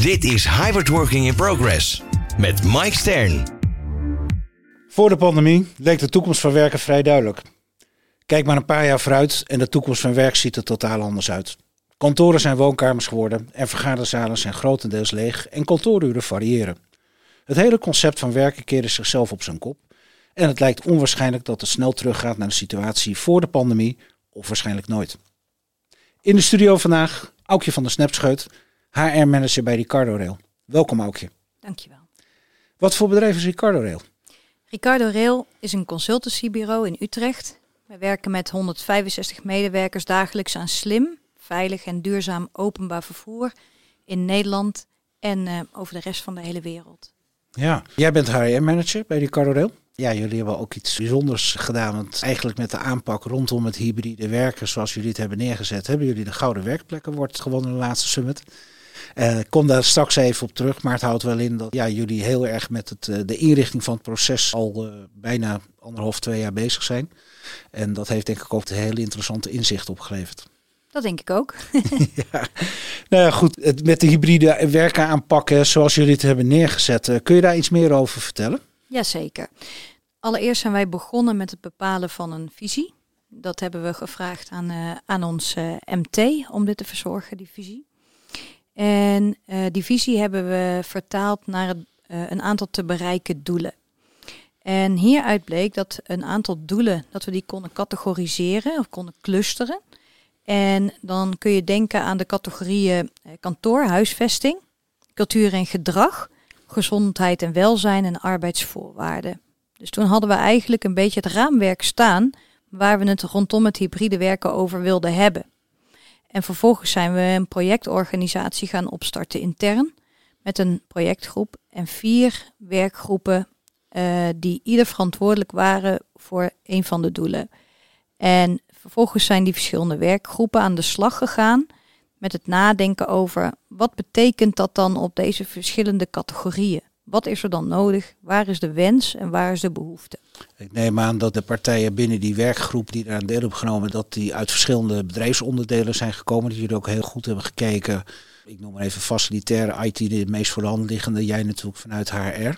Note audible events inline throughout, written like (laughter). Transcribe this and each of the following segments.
Dit is Hybrid Working in Progress met Mike Stern. Voor de pandemie leek de toekomst van werken vrij duidelijk. Kijk maar een paar jaar vooruit en de toekomst van werk ziet er totaal anders uit. Kantoren zijn woonkamers geworden en vergaderzalen zijn grotendeels leeg en kantooruren variëren. Het hele concept van werken keerde zichzelf op zijn kop en het lijkt onwaarschijnlijk dat het snel teruggaat naar de situatie voor de pandemie of waarschijnlijk nooit. In de studio vandaag Aukje van der Snapscheut, HR-manager bij Ricardo Rail. Welkom Aukje. Dankjewel. Wat voor bedrijf is Ricardo Rail? Ricardo Rail is een consultancybureau in Utrecht. Wij werken met 165 medewerkers dagelijks aan slim, veilig en duurzaam openbaar vervoer in Nederland en uh, over de rest van de hele wereld. Ja, jij bent HR-manager bij Ricardo Rail. Ja, jullie hebben ook iets bijzonders gedaan. Want eigenlijk met de aanpak rondom het hybride werken, zoals jullie het hebben neergezet, hebben jullie de Gouden Werkplekken wordt gewonnen in de laatste summit. Uh, ik kom daar straks even op terug, maar het houdt wel in dat ja, jullie heel erg met het, uh, de inrichting van het proces al uh, bijna anderhalf, twee jaar bezig zijn. En dat heeft denk ik ook een hele interessante inzicht opgeleverd. Dat denk ik ook. (laughs) (laughs) ja. Nou ja, goed. Het, met de hybride werken aanpakken zoals jullie het hebben neergezet. kun je daar iets meer over vertellen? Jazeker. Allereerst zijn wij begonnen met het bepalen van een visie. Dat hebben we gevraagd aan, uh, aan ons uh, MT om dit te verzorgen, die visie. En uh, die visie hebben we vertaald naar het, een aantal te bereiken doelen. En hieruit bleek dat een aantal doelen, dat we die konden categoriseren of konden clusteren. En dan kun je denken aan de categorieën kantoor, huisvesting, cultuur en gedrag, gezondheid en welzijn en arbeidsvoorwaarden. Dus toen hadden we eigenlijk een beetje het raamwerk staan waar we het rondom het hybride werken over wilden hebben. En vervolgens zijn we een projectorganisatie gaan opstarten intern met een projectgroep en vier werkgroepen uh, die ieder verantwoordelijk waren voor een van de doelen. En vervolgens zijn die verschillende werkgroepen aan de slag gegaan met het nadenken over wat betekent dat dan op deze verschillende categorieën. Wat is er dan nodig? Waar is de wens en waar is de behoefte? Ik neem aan dat de partijen binnen die werkgroep die daar deel hebben genomen, dat die uit verschillende bedrijfsonderdelen zijn gekomen. Dat jullie ook heel goed hebben gekeken. Ik noem maar even facilitaire IT, de meest voor de hand liggende. Jij natuurlijk vanuit HR.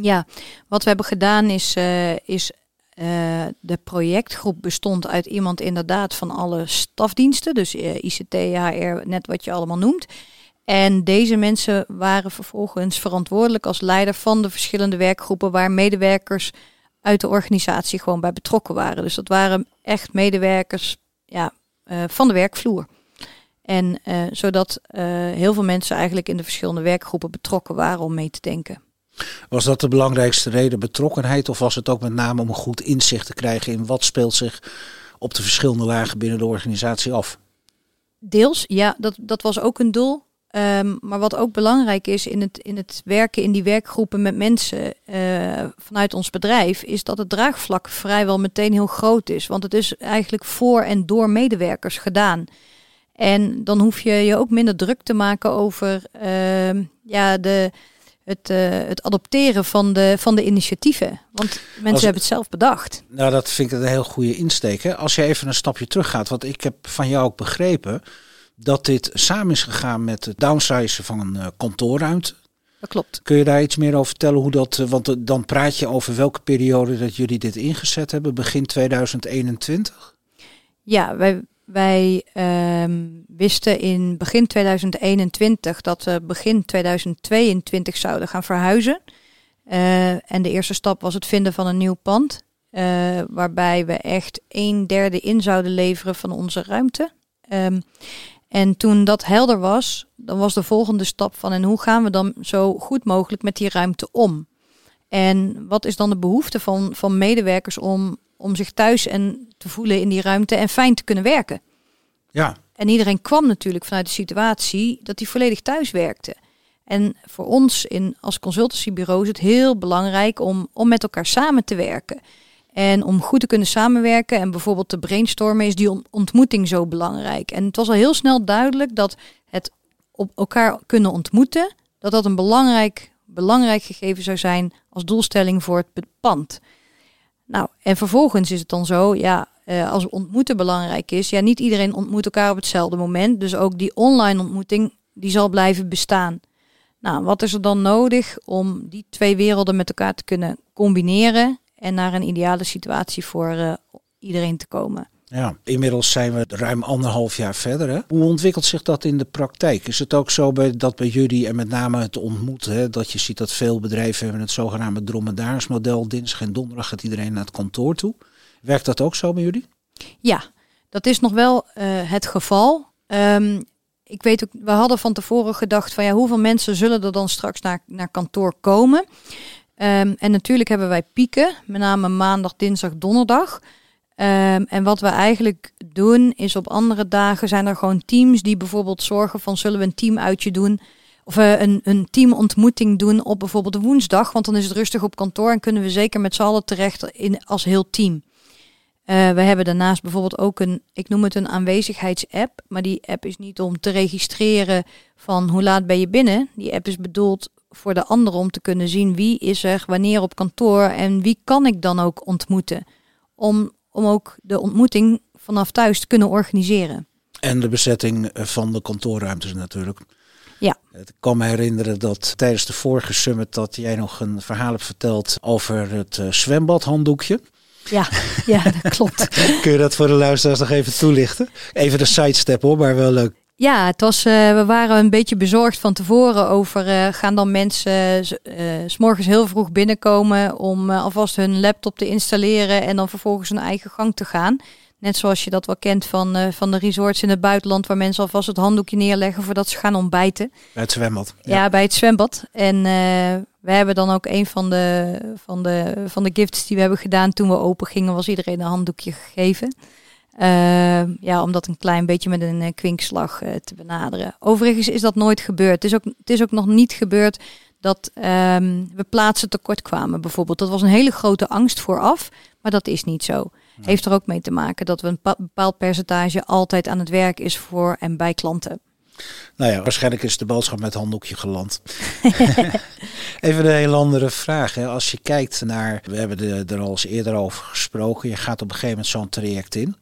Ja, wat we hebben gedaan is, uh, is uh, de projectgroep bestond uit iemand inderdaad van alle stafdiensten. Dus uh, ICT, HR, net wat je allemaal noemt. En deze mensen waren vervolgens verantwoordelijk als leider van de verschillende werkgroepen waar medewerkers uit de organisatie gewoon bij betrokken waren. Dus dat waren echt medewerkers ja, uh, van de werkvloer. En uh, zodat uh, heel veel mensen eigenlijk in de verschillende werkgroepen betrokken waren om mee te denken. Was dat de belangrijkste reden, betrokkenheid? Of was het ook met name om een goed inzicht te krijgen in wat speelt zich op de verschillende lagen binnen de organisatie af? Deels, ja, dat, dat was ook een doel. Um, maar wat ook belangrijk is in het, in het werken in die werkgroepen met mensen uh, vanuit ons bedrijf, is dat het draagvlak vrijwel meteen heel groot is. Want het is eigenlijk voor en door medewerkers gedaan. En dan hoef je je ook minder druk te maken over uh, ja, de, het, uh, het adopteren van de, van de initiatieven. Want mensen Als, hebben het zelf bedacht. Nou, dat vind ik een heel goede insteek. Hè? Als je even een stapje terug gaat, want ik heb van jou ook begrepen dat dit samen is gegaan met het downsizen van een uh, kantoorruimte. Dat klopt. Kun je daar iets meer over vertellen hoe dat, uh, want uh, dan praat je over welke periode dat jullie dit ingezet hebben, begin 2021? Ja, wij, wij um, wisten in begin 2021 dat we begin 2022 zouden gaan verhuizen. en de eerste stap was het vinden van een nieuw pand. waarbij we echt een derde in zouden leveren van onze ruimte. Um, en toen dat helder was, dan was de volgende stap van en hoe gaan we dan zo goed mogelijk met die ruimte om? En wat is dan de behoefte van, van medewerkers om, om zich thuis en te voelen in die ruimte en fijn te kunnen werken? Ja, En iedereen kwam natuurlijk vanuit de situatie dat hij volledig thuis werkte. En voor ons in, als consultancybureau is het heel belangrijk om, om met elkaar samen te werken. En om goed te kunnen samenwerken en bijvoorbeeld te brainstormen is die ontmoeting zo belangrijk. En het was al heel snel duidelijk dat het op elkaar kunnen ontmoeten, dat dat een belangrijk, belangrijk gegeven zou zijn als doelstelling voor het pand. Nou, en vervolgens is het dan zo, ja, uh, als ontmoeten belangrijk is, ja, niet iedereen ontmoet elkaar op hetzelfde moment. Dus ook die online ontmoeting, die zal blijven bestaan. Nou, wat is er dan nodig om die twee werelden met elkaar te kunnen combineren en naar een ideale situatie voor uh, iedereen te komen? Ja, inmiddels zijn we ruim anderhalf jaar verder. Hè? Hoe ontwikkelt zich dat in de praktijk? Is het ook zo bij, dat bij jullie en met name het ontmoeten, hè, dat je ziet dat veel bedrijven hebben het zogenaamde dromedaarsmodel. Dinsdag en donderdag gaat iedereen naar het kantoor toe. Werkt dat ook zo bij jullie? Ja, dat is nog wel uh, het geval. Um, ik weet ook, we hadden van tevoren gedacht van ja, hoeveel mensen zullen er dan straks naar, naar kantoor komen? Um, en natuurlijk hebben wij pieken, met name maandag, dinsdag, donderdag. Um, en wat we eigenlijk doen is op andere dagen zijn er gewoon teams die bijvoorbeeld zorgen van zullen we een teamuitje doen of uh, een, een teamontmoeting doen op bijvoorbeeld woensdag, want dan is het rustig op kantoor en kunnen we zeker met z'n allen terecht in, als heel team. Uh, we hebben daarnaast bijvoorbeeld ook een, ik noem het een aanwezigheidsapp, maar die app is niet om te registreren van hoe laat ben je binnen. Die app is bedoeld voor de anderen om te kunnen zien wie is er wanneer op kantoor en wie kan ik dan ook ontmoeten. Om, om ook de ontmoeting vanaf thuis te kunnen organiseren. En de bezetting eh, van de kantoorruimtes natuurlijk. Ja. Ik kan me herinneren dat tijdens de vorige summit dat jij nog een verhaal hebt verteld over het uh, zwembadhanddoekje. Ja, ja, dat klopt. (laughs) Kun je dat voor de luisteraars nog even toelichten? Even de sidestep hoor, maar wel leuk. Ja, het was, uh, we waren een beetje bezorgd van tevoren over uh, gaan dan mensen uh, s morgens heel vroeg binnenkomen om alvast hun laptop te installeren en dan vervolgens hun eigen gang te gaan. Net zoals je dat wel kent van, van de resorts in het buitenland waar mensen alvast het handdoekje neerleggen voordat ze gaan ontbijten. Bij het zwembad. Ja, ja bij het zwembad. En we hebben dan ook een van de, van, de, van de gifts die we hebben gedaan toen we open gingen, was iedereen een handdoekje gegeven. Uh, ja, om dat een klein beetje met een uh, kwinkslag uh, te benaderen. Overigens is dat nooit gebeurd. Het is ook, het is ook nog niet gebeurd dat um, we plaatsen tekort kwamen bijvoorbeeld. Dat was een hele grote angst vooraf, maar dat is niet zo. Heeft er ook mee te maken dat we een bepaald percentage altijd aan het werk is voor en bij klanten. Nou ja, waarschijnlijk is de boodschap met handdoekje geland. (laughs) Even een heel andere vraag. Hè. Als je kijkt naar, we hebben er al eens eerder over gesproken. Je gaat op een gegeven moment zo'n traject in.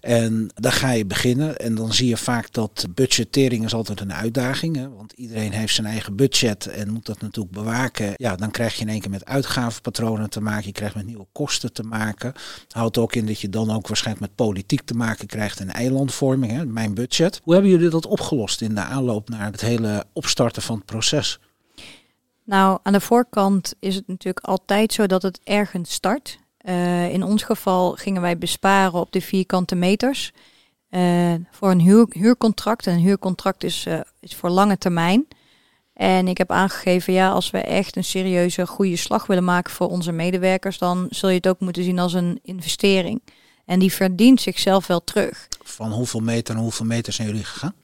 En dan ga je beginnen. En dan zie je vaak dat budgettering is altijd een uitdaging. Hè. Want iedereen heeft zijn eigen budget en moet dat natuurlijk bewaken. Ja, dan krijg je in één keer met uitgavenpatronen te maken. Je krijgt met nieuwe kosten te maken. Houdt ook in dat je dan ook waarschijnlijk met politiek te maken krijgt en eilandvorming. Hè. Mijn budget. Hoe hebben jullie dat opgelost in de aanloop naar het hele opstarten van het proces? Nou, aan de voorkant is het natuurlijk altijd zo dat het ergens start. Uh, in ons geval gingen wij besparen op de vierkante meters. Uh, voor een huur, huurcontract. En een huurcontract is, uh, is voor lange termijn. En ik heb aangegeven, ja, als we echt een serieuze goede slag willen maken voor onze medewerkers, dan zul je het ook moeten zien als een investering. En die verdient zichzelf wel terug. Van hoeveel meter en hoeveel meter zijn jullie gegaan?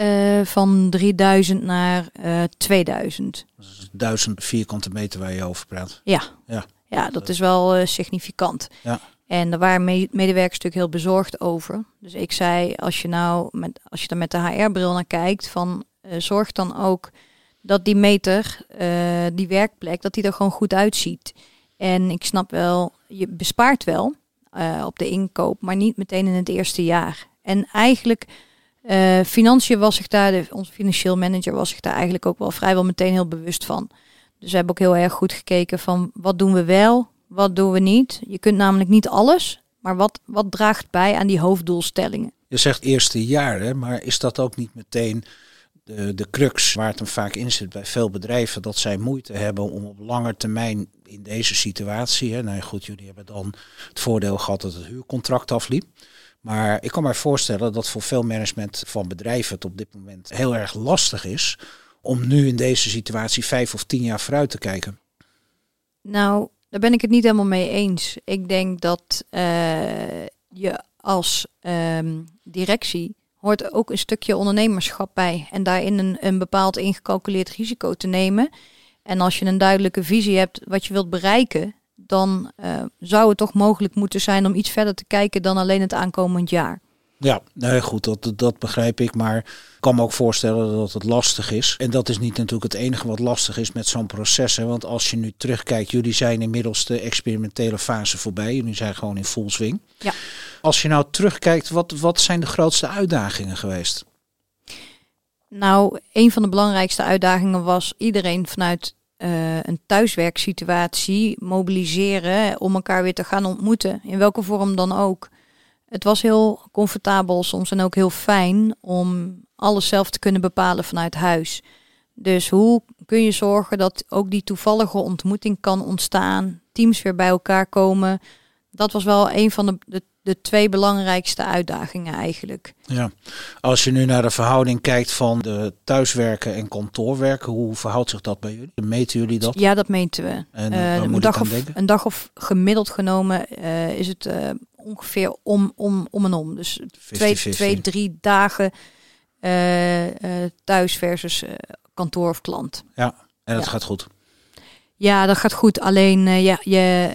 Uh, van 3000 naar uh, 2000. Dat is 1000 vierkante meter waar je over praat. Ja, ja. ja dat is wel uh, significant. Ja. En daar waren me medewerkers natuurlijk heel bezorgd over. Dus ik zei, als je nou met, als je er met de HR-bril naar kijkt, van zorg dan ook dat die meter, die werkplek, dat die er gewoon goed uitziet. En ik snap wel, je bespaart wel op de inkoop, maar niet meteen in het eerste jaar. En eigenlijk uh, financiën was zich daar, onze financieel manager was zich daar eigenlijk ook wel vrijwel meteen heel bewust van. Dus we hebben ook heel erg goed gekeken van wat doen we wel, wat doen we niet. Je kunt namelijk niet alles, maar wat, wat draagt bij aan die hoofddoelstellingen. Je zegt eerste jaar, hè, maar is dat ook niet meteen de, de crux waar het hem vaak in zit bij veel bedrijven, dat zij moeite hebben om op lange termijn in deze situatie, hè, nou goed, jullie hebben dan het voordeel gehad dat het huurcontract afliep. Maar ik kan me voorstellen dat voor veel management van bedrijven het op dit moment heel erg lastig is om nu in deze situatie vijf of tien jaar vooruit te kijken. Nou, daar ben ik het niet helemaal mee eens. Ik denk dat uh, je als um, directie 100% hoort ook een stukje ondernemerschap bij. En daarin een, een bepaald ingecalculeerd risico te nemen. En als je een duidelijke visie hebt wat je wilt bereiken, dan uh, zou het toch mogelijk moeten zijn om iets verder te kijken dan alleen het aankomend jaar. Ja, nee, goed, dat, dat begrijp ik. Maar ik kan me ook voorstellen dat het lastig is. En dat is niet natuurlijk het enige wat lastig is met zo'n proces. Hè. Want als je nu terugkijkt, jullie zijn inmiddels de experimentele fase voorbij. Jullie zijn gewoon in full swing. Ja. Als je nou terugkijkt, wat, wat zijn de grootste uitdagingen geweest? Nou, een van de belangrijkste uitdagingen was iedereen vanuit uh, een thuiswerksituatie mobiliseren om elkaar weer te gaan ontmoeten. In welke vorm dan ook. Het was heel comfortabel soms en ook heel fijn om alles zelf te kunnen bepalen vanuit huis. Dus hoe kun je zorgen dat ook die toevallige ontmoeting kan ontstaan, teams weer bij elkaar komen? Dat was wel een van de, de twee belangrijkste uitdagingen eigenlijk. Ja, als je nu naar de verhouding kijkt van de thuiswerken en kantoorwerken, hoe verhoudt zich dat bij jullie? Meten jullie dat? Ja, dat meten we. En, uh, een, dag of, een dag of gemiddeld genomen uh, is het uh, ongeveer om, om, om en om. Dus 50, twee, 50. twee, drie dagen thuis versus kantoor of klant. Ja, en dat Ja. gaat goed. Ja, dat gaat goed. Alleen ja, je,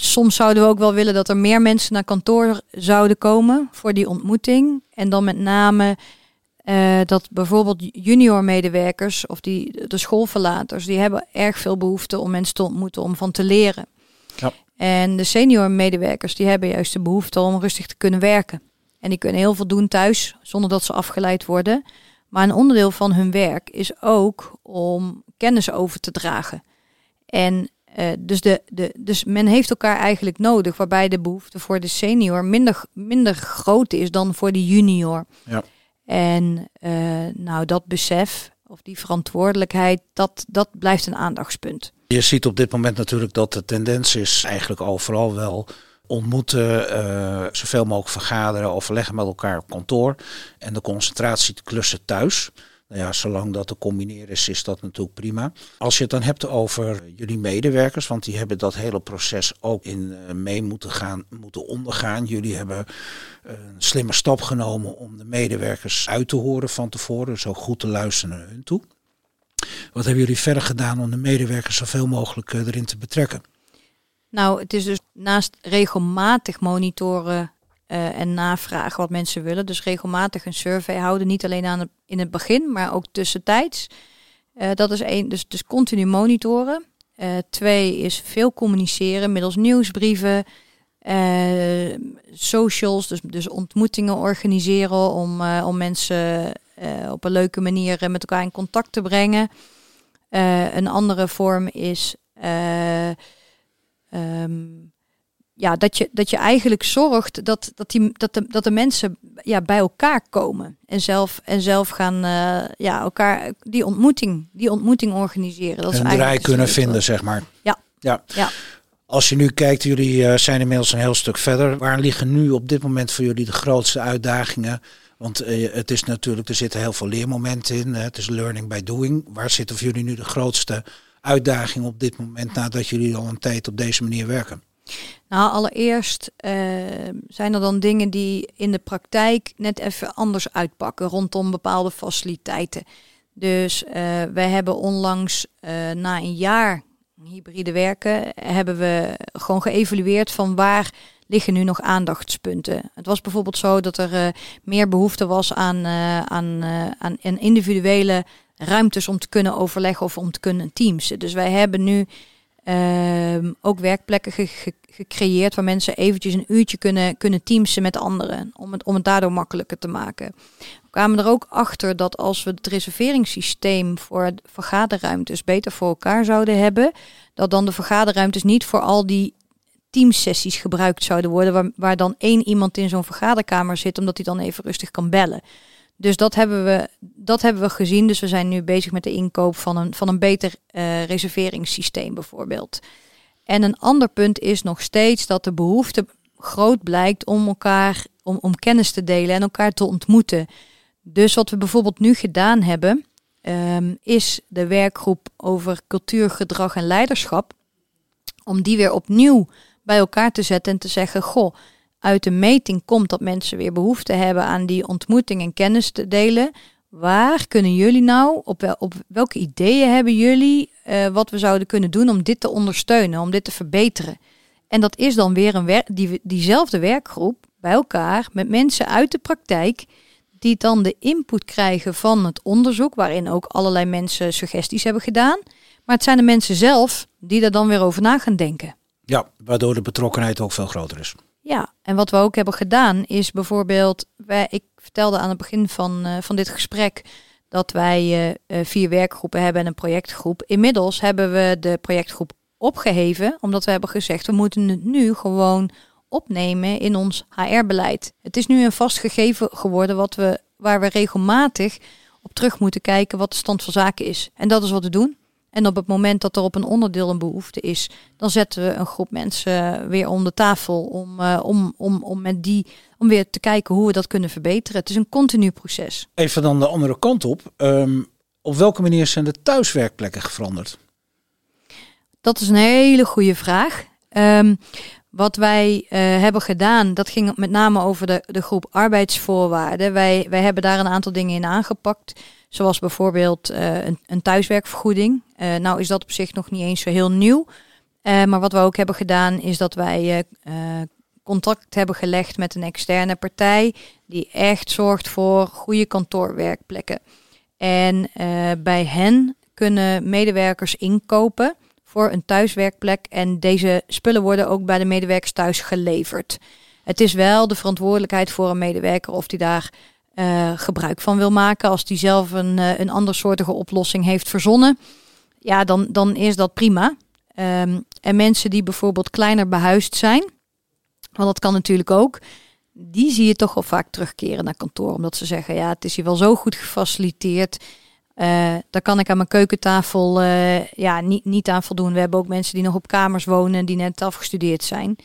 soms zouden we ook wel willen dat er meer mensen naar kantoor zouden komen voor die ontmoeting. En dan met name uh, dat bijvoorbeeld junior medewerkers of die, de schoolverlaters, die hebben erg veel behoefte om mensen te ontmoeten, om van te leren. Ja. En de senior medewerkers, die hebben juist de behoefte om rustig te kunnen werken. En die kunnen heel veel doen thuis, zonder dat ze afgeleid worden. Maar een onderdeel van hun werk is ook om kennis over te dragen. En uh, dus, de, de, dus men heeft elkaar eigenlijk nodig, waarbij de behoefte voor de senior minder, minder groot is dan voor de junior. Ja. En uh, nou, dat besef of die verantwoordelijkheid, dat, dat blijft een aandachtspunt. Je ziet op dit moment natuurlijk dat de tendens is eigenlijk overal wel ontmoeten, uh, zoveel mogelijk vergaderen, overleggen met elkaar op kantoor en de concentratie te klussen thuis. Nou ja, zolang dat te combineren is, is dat natuurlijk prima. Als je het dan hebt over jullie medewerkers, want die hebben dat hele proces ook in uh, mee moeten gaan, moeten ondergaan. Jullie hebben een slimme stap genomen om de medewerkers uit te horen van tevoren, zo goed te luisteren naar hun toe. Wat hebben jullie verder gedaan om de medewerkers zoveel mogelijk uh, erin te betrekken? Nou, het is dus naast regelmatig monitoren uh, en navragen wat mensen willen. Dus regelmatig een survey houden. Niet alleen aan in het begin, maar ook tussentijds. Uh, dat is één. Dus, dus continu monitoren. Uh, twee is veel communiceren middels nieuwsbrieven. socials, dus, dus ontmoetingen organiseren om, om mensen op een leuke manier met elkaar in contact te brengen. een andere vorm is Um, ja, dat, je, dat je eigenlijk zorgt dat, dat, die, dat, de, dat de mensen ja, bij elkaar komen. En zelf, en zelf gaan uh, ja, elkaar die ontmoeting, die ontmoeting organiseren. Dat en is draai kunnen vinden, zeg maar. Ja. ja. ja. Als je nu kijkt, jullie uh, zijn inmiddels een heel stuk verder. Waar liggen nu op dit moment voor jullie de grootste uitdagingen? Want uh, het is natuurlijk, er zitten heel veel leermomenten in. Het is learning by doing. Waar zitten voor jullie nu de grootste uitdaging op dit moment nadat jullie al een tijd op deze manier werken? Nou, allereerst uh, zijn er dan dingen die in de praktijk net even anders uitpakken rondom bepaalde faciliteiten. Dus uh, wij hebben onlangs uh, na een jaar hybride werken, hebben we gewoon geëvalueerd van waar liggen nu nog aandachtspunten. Het was bijvoorbeeld zo dat er meer behoefte was aan, aan, aan individuele ruimtes om te kunnen overleggen of om te kunnen teamsen. Dus wij hebben nu uh, ook werkplekken ge ge gecreëerd waar mensen eventjes een uurtje kunnen, kunnen teamsen met anderen. Om het, om het daardoor makkelijker te maken. We kwamen er ook achter dat als we het reserveringssysteem voor vergaderruimtes beter voor elkaar zouden hebben, dat dan de vergaderruimtes niet voor al die teamsessies gebruikt zouden worden, waar, waar dan één iemand in zo'n vergaderkamer zit, omdat hij dan even rustig kan bellen. Dus dat hebben, we, dat hebben we gezien. Dus we zijn nu bezig met de inkoop van een, van een beter uh, reserveringssysteem bijvoorbeeld. En een ander punt is nog steeds dat de behoefte groot blijkt om elkaar, om, om kennis te delen en elkaar te ontmoeten. Dus wat we bijvoorbeeld nu gedaan hebben, um, is de werkgroep over cultuur, gedrag en leiderschap. Om die weer opnieuw bij elkaar te zetten en te zeggen, goh, uit de meting komt dat mensen weer behoefte hebben aan die ontmoeting en kennis te delen, waar kunnen jullie nou, op, wel, op welke ideeën hebben jullie uh, wat we zouden kunnen doen om dit te ondersteunen, om dit te verbeteren? En dat is dan weer een wer die, diezelfde werkgroep bij elkaar met mensen uit de praktijk die dan de input krijgen van het onderzoek, waarin ook allerlei mensen suggesties hebben gedaan. Maar het zijn de mensen zelf die er dan weer over na gaan denken. Ja, waardoor de betrokkenheid ook veel groter is. Ja, en wat we ook hebben gedaan is bijvoorbeeld, wij, ik vertelde aan het begin van, uh, van dit gesprek dat wij uh, vier werkgroepen hebben en een projectgroep. Inmiddels hebben we de projectgroep opgeheven, omdat we hebben gezegd we moeten het nu gewoon opnemen in ons HR-beleid. Het is nu een vast gegeven geworden wat we, waar we regelmatig op terug moeten kijken wat de stand van zaken is. En dat is wat we doen. En op het moment dat er op een onderdeel een behoefte is, dan zetten we een groep mensen weer om de tafel om, uh, om, om, om, met die, om weer te kijken hoe we dat kunnen verbeteren. Het is een continu proces. Even dan de andere kant op. Um, op welke manier zijn de thuiswerkplekken veranderd? Dat is een hele goede vraag. Um, wat wij uh, hebben gedaan, dat ging met name over de, de groep arbeidsvoorwaarden. Wij, wij hebben daar een aantal dingen in aangepakt. Zoals bijvoorbeeld uh, een, een, thuiswerkvergoeding. Uh, nou is dat op zich nog niet eens zo heel nieuw. maar wat we ook hebben gedaan is dat wij contact hebben gelegd met een externe partij. Die echt zorgt voor goede kantoorwerkplekken. En bij hen kunnen medewerkers inkopen voor een thuiswerkplek. En deze spullen worden ook bij de medewerkers thuis geleverd. Het is wel de verantwoordelijkheid voor een medewerker of die daar uh, gebruik van wil maken. Als die zelf een, uh, een andersoortige oplossing heeft verzonnen, ja, dan, dan is dat prima. Um, en mensen die bijvoorbeeld kleiner behuisd zijn, want dat kan natuurlijk ook, die zie je toch wel vaak terugkeren naar kantoor. Omdat ze zeggen, ja, het is hier wel zo goed gefaciliteerd. Uh, daar kan ik aan mijn keukentafel ja, niet, niet aan voldoen. We hebben ook mensen die nog op kamers wonen die net afgestudeerd zijn.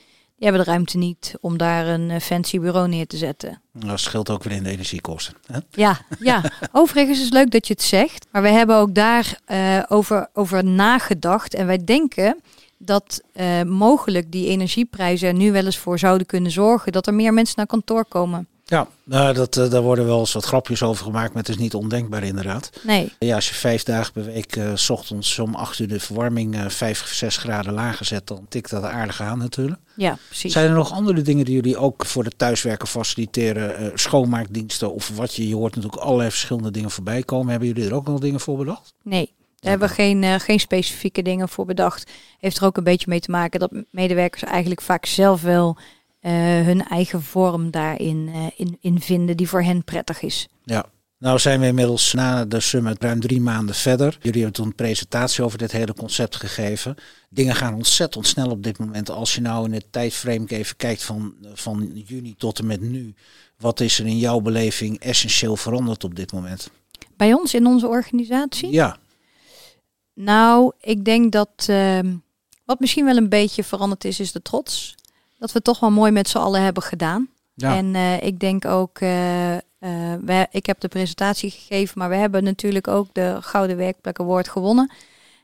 Die hebben de ruimte niet om daar een uh, fancy bureau neer te zetten. Dat scheelt ook weer in de energiekosten. Hè? Ja, ja, (laughs) overigens is het leuk dat je het zegt. Maar we hebben ook daar over, over nagedacht. En wij denken dat mogelijk die energieprijzen er nu wel eens voor zouden kunnen zorgen dat er meer mensen naar kantoor komen. Ja, nou, dat, uh, daar worden wel eens wat grapjes over gemaakt, maar het is niet ondenkbaar inderdaad. Nee. Ja, als je vijf dagen per week uh, s ochtends om acht uur de verwarming uh, vijf, zes graden lager zet, dan tikt dat aardig aan natuurlijk. Ja, precies. Zijn er nog andere dingen die jullie ook voor de thuiswerken faciliteren? schoonmaakdiensten of wat je, je hoort natuurlijk allerlei verschillende dingen voorbij komen. Hebben jullie er ook nog dingen voor bedacht? Nee, daar hebben we geen, geen specifieke dingen voor bedacht. Heeft er ook een beetje mee te maken dat medewerkers eigenlijk vaak zelf wel hun eigen vorm daarin uh, in, in vinden die voor hen prettig is. Ja. Nou zijn we inmiddels na de summit ruim drie maanden verder. Jullie hebben toen een presentatie over dit hele concept gegeven. Dingen gaan ontzettend snel op dit moment. Als je nou in het tijdframe even kijkt van, van juni tot en met nu. Wat is er in jouw beleving essentieel veranderd op dit moment? Bij ons in onze organisatie? Ja. Nou, ik denk dat uh, wat misschien wel een beetje veranderd is, is de trots dat we toch wel mooi met z'n allen hebben gedaan. Ja. En uh, ik denk ook, uh, uh, wij, ik heb de presentatie gegeven, maar we hebben natuurlijk ook de Gouden Werkplek Award gewonnen.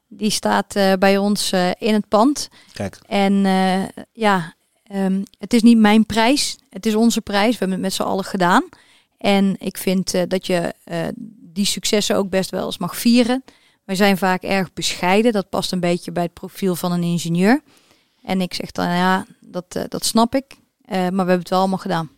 Die staat bij ons in het pand. Kijk. En ja, um, het is niet mijn prijs, het is onze prijs. We hebben het met z'n allen gedaan. En ik vind dat je die successen ook best wel eens mag vieren. Wij zijn vaak erg bescheiden. Dat past een beetje bij het profiel van een ingenieur. En ik zeg dan, ja, dat, uh, dat snap ik. Uh, maar we hebben het wel allemaal gedaan.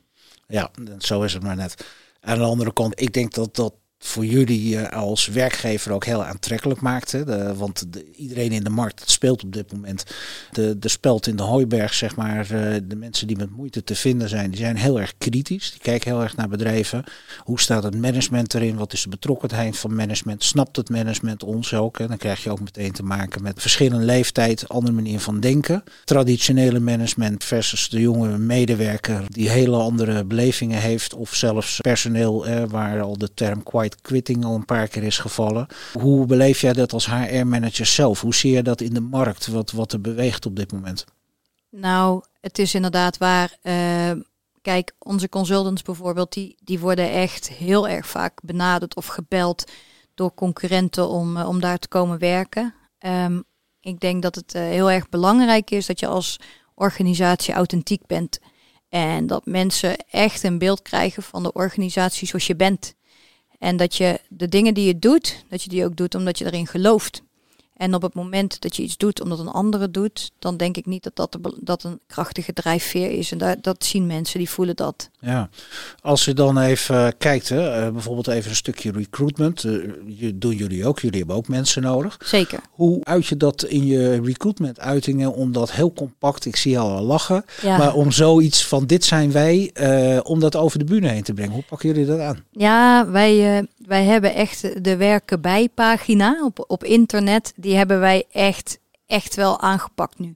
Ja, zo is het maar net. Aan de andere kant, ik denk dat dat voor jullie uh, als werkgever ook heel aantrekkelijk maakt. Hè? De, want de, iedereen in de markt speelt op dit moment. De, de speld in de hooiberg, zeg maar, uh, de mensen die met moeite te vinden zijn, die zijn heel erg kritisch. Die kijken heel erg naar bedrijven. Hoe staat het management erin? Wat is de betrokkenheid van management? Snapt het management ons ook? Hè? Dan krijg je ook meteen te maken met verschillende leeftijd, andere manier van denken. Traditionele management versus de jonge medewerker die hele andere belevingen heeft. Of zelfs personeel, eh, waar al de term quite quitting al een paar keer is gevallen. Hoe beleef jij dat als HR-manager zelf? Hoe zie je dat in de markt, wat, wat er beweegt op dit moment? Nou, het is inderdaad waar. Uh, kijk, onze consultants bijvoorbeeld, die, die worden echt heel erg vaak benaderd of gebeld door concurrenten om, uh, om daar te komen werken. Um, ik denk dat het uh, heel erg belangrijk is dat je als organisatie authentiek bent. En dat mensen echt een beeld krijgen van de organisatie zoals je bent. En dat je de dingen die je doet, dat je die ook doet omdat je erin gelooft. En op het moment dat je iets doet omdat een andere doet, dan denk ik niet dat dat, de, dat een krachtige drijfveer is. En daar, dat zien mensen, die voelen dat. Ja, als je dan even kijkt, hè, eh, bijvoorbeeld even een stukje recruitment. Uh, doen jullie ook, jullie hebben ook mensen nodig. Zeker. Hoe uit je dat in je recruitment uitingen om dat heel compact, ik zie al lachen, ja. maar om zoiets van dit zijn wij, uh, om dat over de bühne heen te brengen. Hoe pakken jullie dat aan? Ja, wij, wij hebben echt de werken bij pagina op, op internet. Die hebben wij echt, echt wel aangepakt nu.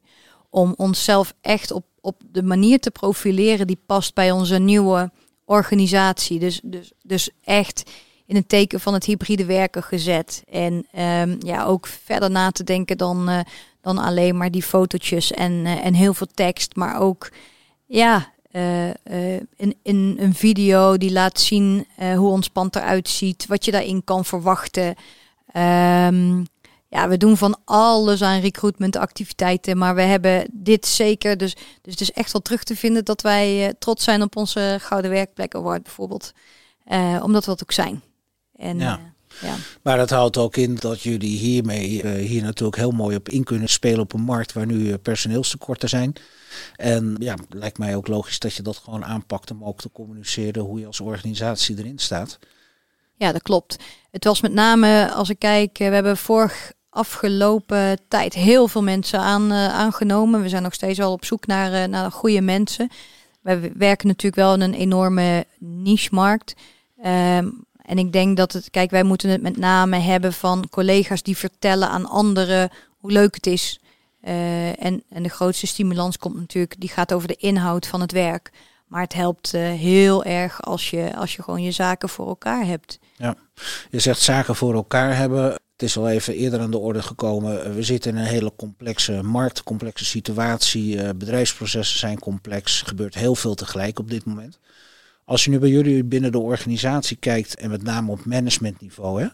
Om onszelf echt op, op de manier te profileren die past bij onze nieuwe organisatie. Dus, dus, dus echt in het teken van het hybride werken gezet. En um, ja, ook verder na te denken dan, uh, dan alleen maar die fotootjes en, uh, en heel veel tekst. Maar ook ja, in, in een video die laat zien hoe ons pand eruit ziet. Wat je daarin kan verwachten. Um, ja, we doen van alles aan recruitment activiteiten, maar we hebben dit zeker. Dus, dus het is echt wel terug te vinden dat wij uh, trots zijn op onze Gouden Werkplek Award bijvoorbeeld. Uh, omdat we dat ook zijn. En, ja. Uh, ja. Maar dat houdt ook in dat jullie hiermee hier natuurlijk heel mooi op in kunnen spelen op een markt waar nu personeelstekorten zijn. En ja, lijkt mij ook logisch dat je dat gewoon aanpakt om ook te communiceren hoe je als organisatie erin staat. Ja, dat klopt. Het was met name, als ik kijk, we hebben vorig afgelopen tijd heel veel mensen aan, uh, aangenomen. We zijn nog steeds wel op zoek naar, uh, naar goede mensen. We werken natuurlijk wel in een enorme niche-markt. Um, en ik denk dat het, kijk, wij moeten het met name hebben van collega's die vertellen aan anderen hoe leuk het is. Uh, en, en de grootste stimulans komt natuurlijk, die gaat over de inhoud van het werk. Maar het helpt heel erg als je, als je gewoon je zaken voor elkaar hebt. Ja, je zegt zaken voor elkaar hebben. Het is al even eerder aan de orde gekomen. We zitten in een hele complexe markt, complexe situatie. Eh, bedrijfsprocessen zijn complex. Er gebeurt heel veel tegelijk op dit moment. Als je nu bij jullie binnen de organisatie kijkt, en met name op managementniveau, hè,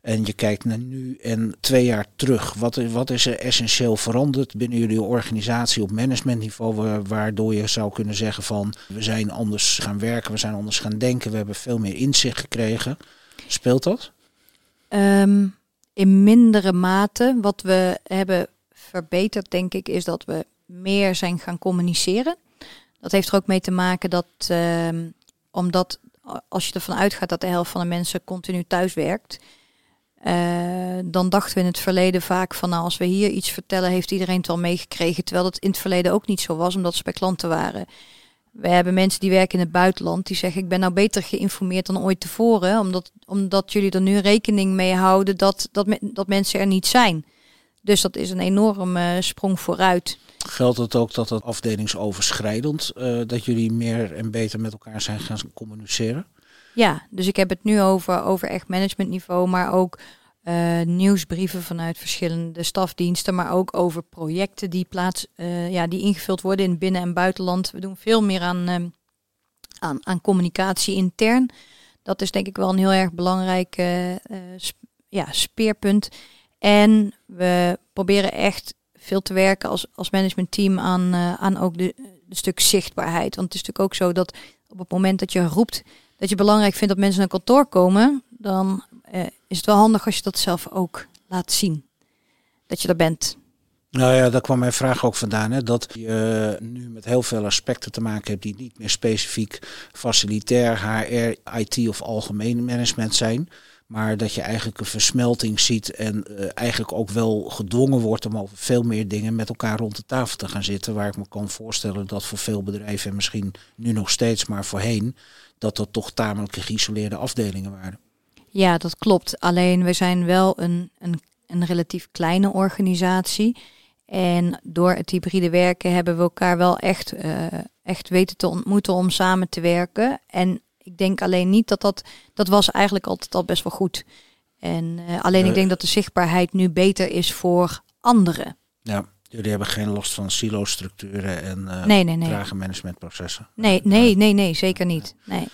en je kijkt naar nu en twee jaar terug, wat, wat is er essentieel veranderd binnen jullie organisatie op managementniveau, waardoor je zou kunnen zeggen van we zijn anders gaan werken, we zijn anders gaan denken, we hebben veel meer inzicht gekregen. Speelt dat? Um, in mindere mate. Wat we hebben verbeterd, denk ik, is dat we meer zijn gaan communiceren. Dat heeft er ook mee te maken dat, uh, omdat als je ervan uitgaat dat de helft van de mensen continu thuis werkt, uh, dan dachten we in het verleden vaak van nou, als we hier iets vertellen, heeft iedereen het wel meegekregen. Terwijl dat in het verleden ook niet zo was, omdat ze bij klanten waren. We hebben mensen die werken in het buitenland die zeggen ik ben nou beter geïnformeerd dan ooit tevoren, omdat, omdat jullie er nu rekening mee houden dat, dat, dat mensen er niet zijn. Dus dat is een enorme sprong vooruit. Geldt het ook dat het afdelingsoverschrijdend, uh, dat jullie meer en beter met elkaar zijn gaan communiceren? Ja, dus ik heb het nu over, over echt managementniveau, maar ook uh, nieuwsbrieven vanuit verschillende stafdiensten, maar ook over projecten die, plaats, uh, ja, die ingevuld worden in binnen- en buitenland. We doen veel meer aan, uh, aan, aan communicatie intern. Dat is denk ik wel een heel erg belangrijk eh, sp ja, speerpunt. En we proberen echt veel te werken als, als managementteam aan, aan ook de, de stuk zichtbaarheid. Want het is natuurlijk ook zo dat op het moment dat je roept dat je belangrijk vindt dat mensen naar kantoor komen, dan uh, is het wel handig als je dat zelf ook laat zien. Dat je er bent. Nou ja, daar kwam mijn vraag ook vandaan. Hè, dat je nu met heel veel aspecten te maken hebt die niet meer specifiek facilitair, HR, IT of algemeen management zijn. Maar dat je eigenlijk een versmelting ziet en uh, eigenlijk ook wel gedwongen wordt om over veel meer dingen met elkaar rond de tafel te gaan zitten. Waar ik me kan voorstellen dat voor veel bedrijven, en misschien nu nog steeds, maar voorheen, dat dat toch tamelijk geïsoleerde afdelingen waren. Ja, dat klopt. Alleen we zijn wel een, een, een relatief kleine organisatie. En door het hybride werken hebben we elkaar wel echt, uh, echt weten te ontmoeten om samen te werken. En ik denk alleen niet dat dat, dat was eigenlijk altijd al best wel goed. En uh, alleen ik denk dat de zichtbaarheid nu beter is voor anderen. Ja, jullie hebben geen last van silo-structuren en uh, nee, nee, nee. trage managementprocessen. Nee, nee, nee, nee, zeker niet. Nee.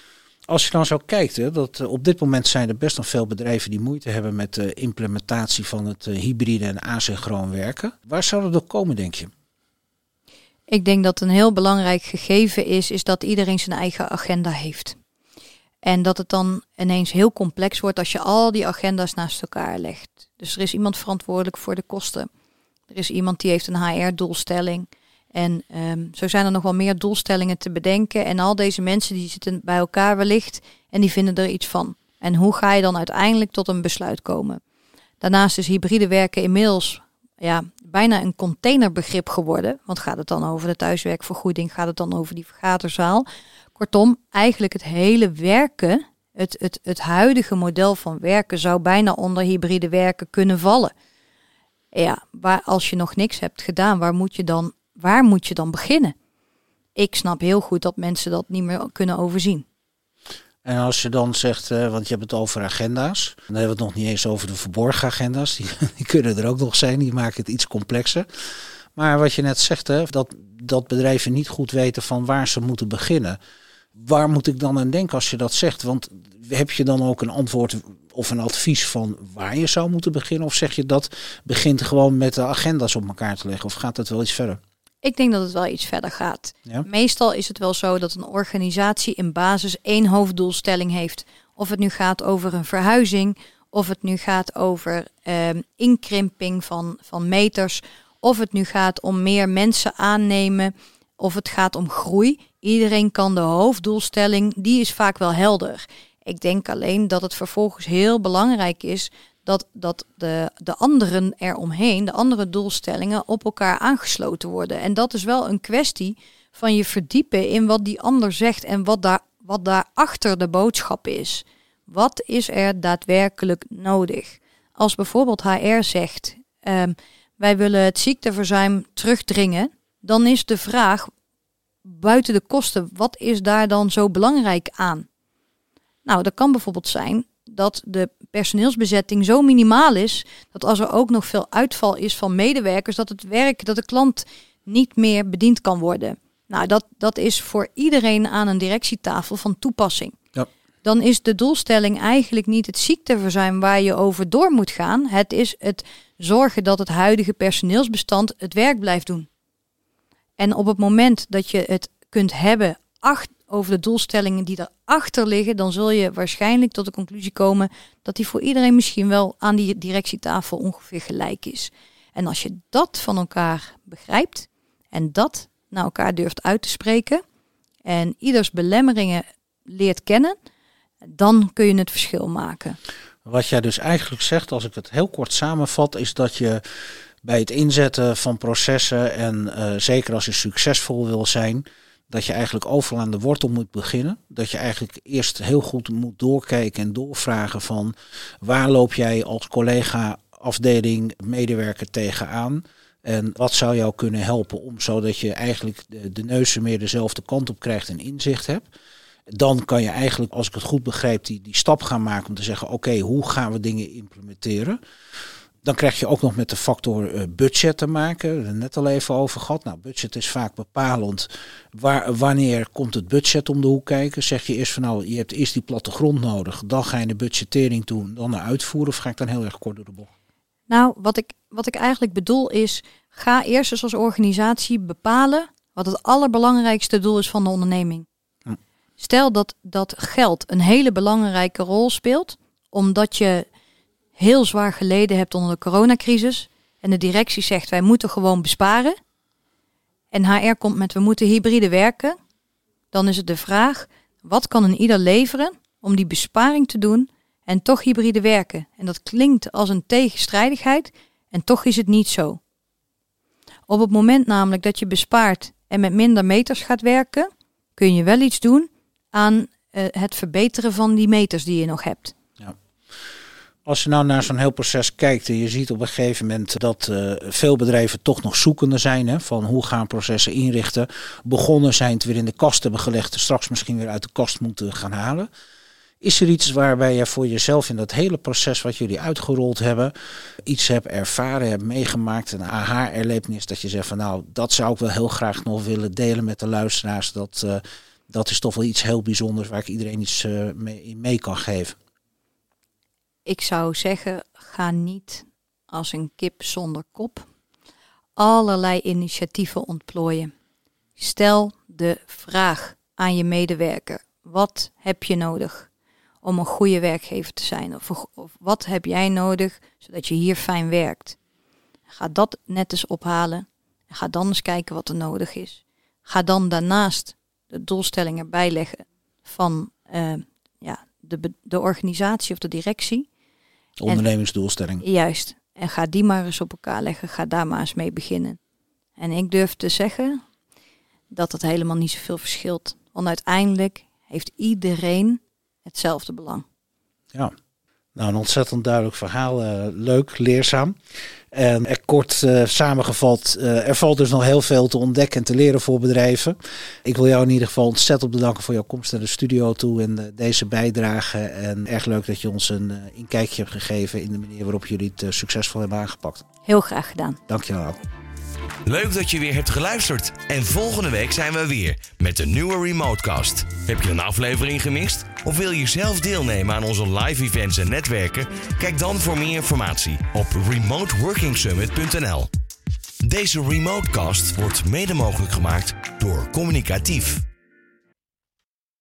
Als je dan zo kijkt, hè, dat op dit moment zijn er best nog veel bedrijven die moeite hebben met de implementatie van het hybride en asynchroon werken. Waar zou dat door komen, denk je? Ik denk dat een heel belangrijk gegeven is, is dat iedereen zijn eigen agenda heeft. En dat het dan ineens heel complex wordt als je al die agenda's naast elkaar legt. Dus er is iemand verantwoordelijk voor de kosten. Er is iemand die heeft een HR-doelstelling. En um, zo zijn er nog wel meer doelstellingen te bedenken. En al deze mensen die zitten bij elkaar wellicht en die vinden er iets van. En hoe ga je dan uiteindelijk tot een besluit komen? Daarnaast is hybride werken inmiddels ja, bijna een containerbegrip geworden. Want gaat het dan over de thuiswerkvergoeding? Gaat het dan over die vergaderzaal? Kortom, eigenlijk het hele werken, het, het, het huidige model van werken zou bijna onder hybride werken kunnen vallen. Ja, waar als je nog niks hebt gedaan, waar moet je dan, waar moet je dan beginnen? Ik snap heel goed dat mensen dat niet meer kunnen overzien. En als je dan zegt, uh, want je hebt het over agenda's, dan hebben we het nog niet eens over de verborgen agenda's. Die, (laughs) die, kunnen er ook nog zijn, die maken het iets complexer. Maar wat je net zegt, hè, dat, dat bedrijven niet goed weten van waar ze moeten beginnen. Waar moet ik dan aan denken als je dat zegt? Want heb je dan ook een antwoord of een advies van waar je zou moeten beginnen? Of zeg je dat begint gewoon met de agenda's op elkaar te leggen? Of gaat het wel iets verder? Ik denk dat het wel iets verder gaat. Meestal is het wel zo dat een organisatie in basis één hoofddoelstelling heeft. Of het nu gaat over een verhuizing, of het nu gaat over um, inkrimping van, van meters, of het nu gaat om meer mensen aannemen, of het gaat om groei. Iedereen kan de hoofddoelstelling, die is vaak wel helder. Ik denk alleen dat het vervolgens heel belangrijk is dat, dat de, de anderen eromheen, de andere doelstellingen, op elkaar aangesloten worden. En dat is wel een kwestie van je verdiepen in wat die ander zegt en wat daar, wat daarachter de boodschap is. Wat is er daadwerkelijk nodig? Als bijvoorbeeld HR zegt, um, wij willen het ziekteverzuim terugdringen, dan is de vraag buiten de kosten, wat is daar dan zo belangrijk aan? Nou, dat kan bijvoorbeeld zijn dat de personeelsbezetting zo minimaal is dat als er ook nog veel uitval is van medewerkers, dat het werk, dat de klant niet meer bediend kan worden. Nou, dat, dat is voor iedereen aan een directietafel van toepassing. Ja. Dan is de doelstelling eigenlijk niet het ziekteverzuim waar je over door moet gaan. Het is het zorgen dat het huidige personeelsbestand het werk blijft doen. En op het moment dat je het kunt hebben acht, over de doelstellingen die erachter liggen, dan zul je waarschijnlijk tot de conclusie komen dat die voor iedereen misschien wel aan die directietafel ongeveer gelijk is. En als je dat van elkaar begrijpt en dat naar elkaar durft uit te spreken en ieders belemmeringen leert kennen, dan kun je het verschil maken. Wat jij dus eigenlijk zegt, als ik het heel kort samenvat, is dat je bij het inzetten van processen en uh, zeker als je succesvol wil zijn, dat je eigenlijk overal aan de wortel moet beginnen. Dat je eigenlijk eerst heel goed moet doorkijken en doorvragen van waar loop jij als collega, afdeling, medewerker tegenaan. En wat zou jou kunnen helpen om zodat je eigenlijk de, de neuzen meer dezelfde kant op krijgt en inzicht hebt. Dan kan je eigenlijk, als ik het goed begrijp, die, die stap gaan maken om te zeggen: oké, hoe gaan we dingen implementeren? Dan krijg je ook nog met de factor uh, budget te maken. We hebben het net al even over gehad. Nou, budget is vaak bepalend. Waar, wanneer komt het budget om de hoek kijken? Zeg je eerst van nou, je hebt eerst die plattegrond nodig. Dan ga je de budgettering doen, dan de uitvoeren. Of ga ik dan heel erg kort door de bocht? Nou, wat ik, wat ik eigenlijk bedoel is, ga eerst eens als organisatie bepalen wat het allerbelangrijkste doel is van de onderneming. Hm. Stel dat, dat geld een hele belangrijke rol speelt, omdat je heel zwaar geleden hebt onder de coronacrisis en de directie zegt wij moeten gewoon besparen en HR komt met we moeten hybride werken, dan is het de vraag wat kan een ieder leveren om die besparing te doen en toch hybride werken. En dat klinkt als een tegenstrijdigheid en toch is het niet zo. Op het moment namelijk dat je bespaart en met minder meters gaat werken, kun je wel iets doen aan uh, het verbeteren van die meters die je nog hebt. Als je nou naar zo'n heel proces kijkt en je ziet op een gegeven moment dat uh, veel bedrijven toch nog zoekende zijn hè, van hoe gaan processen inrichten. Begonnen zijn het weer in de kast hebben gelegd, straks misschien weer uit de kast moeten gaan halen. Is er iets waarbij je voor jezelf in dat hele proces wat jullie uitgerold hebben, iets hebt ervaren, hebt meegemaakt, een aha-erlevenis dat je zegt van nou, dat zou ik wel heel graag nog willen delen met de luisteraars. Dat, uh, dat is toch wel iets heel bijzonders waar ik iedereen iets uh, mee, mee kan geven ik zou zeggen, ga niet als een kip zonder kop allerlei initiatieven ontplooien. Stel de vraag aan je medewerker. Wat heb je nodig om een goede werkgever te zijn? Of, wat heb jij nodig zodat je hier fijn werkt? Ga dat net eens ophalen. Ga dan eens kijken wat er nodig is. Ga dan daarnaast de doelstellingen bijleggen van uh, ja, de, de organisatie of de directie. Ondernemingsdoelstelling. juist. En ga die maar eens op elkaar leggen. Ga daar maar eens mee beginnen. En ik durf te zeggen dat het helemaal niet zoveel verschilt. Want uiteindelijk heeft iedereen hetzelfde belang. Ja, nou een ontzettend duidelijk verhaal. Uh, leuk, leerzaam. En er kort uh, samengevat, uh, er valt dus nog heel veel te ontdekken en te leren voor bedrijven. Ik wil jou in ieder geval ontzettend bedanken voor jouw komst naar de studio toe en deze bijdrage. En erg leuk dat je ons een inkijkje hebt gegeven in de manier waarop jullie het succesvol hebben aangepakt. Heel graag gedaan. Dankjewel. Leuk dat je weer hebt geluisterd. En volgende week zijn we weer met een nieuwe Remotecast. Heb je een aflevering gemist? Of wil je zelf deelnemen aan onze live events en netwerken? Kijk dan voor meer informatie op remoteworkingsummit.nl. Deze Remotecast wordt mede mogelijk gemaakt door Communicatief.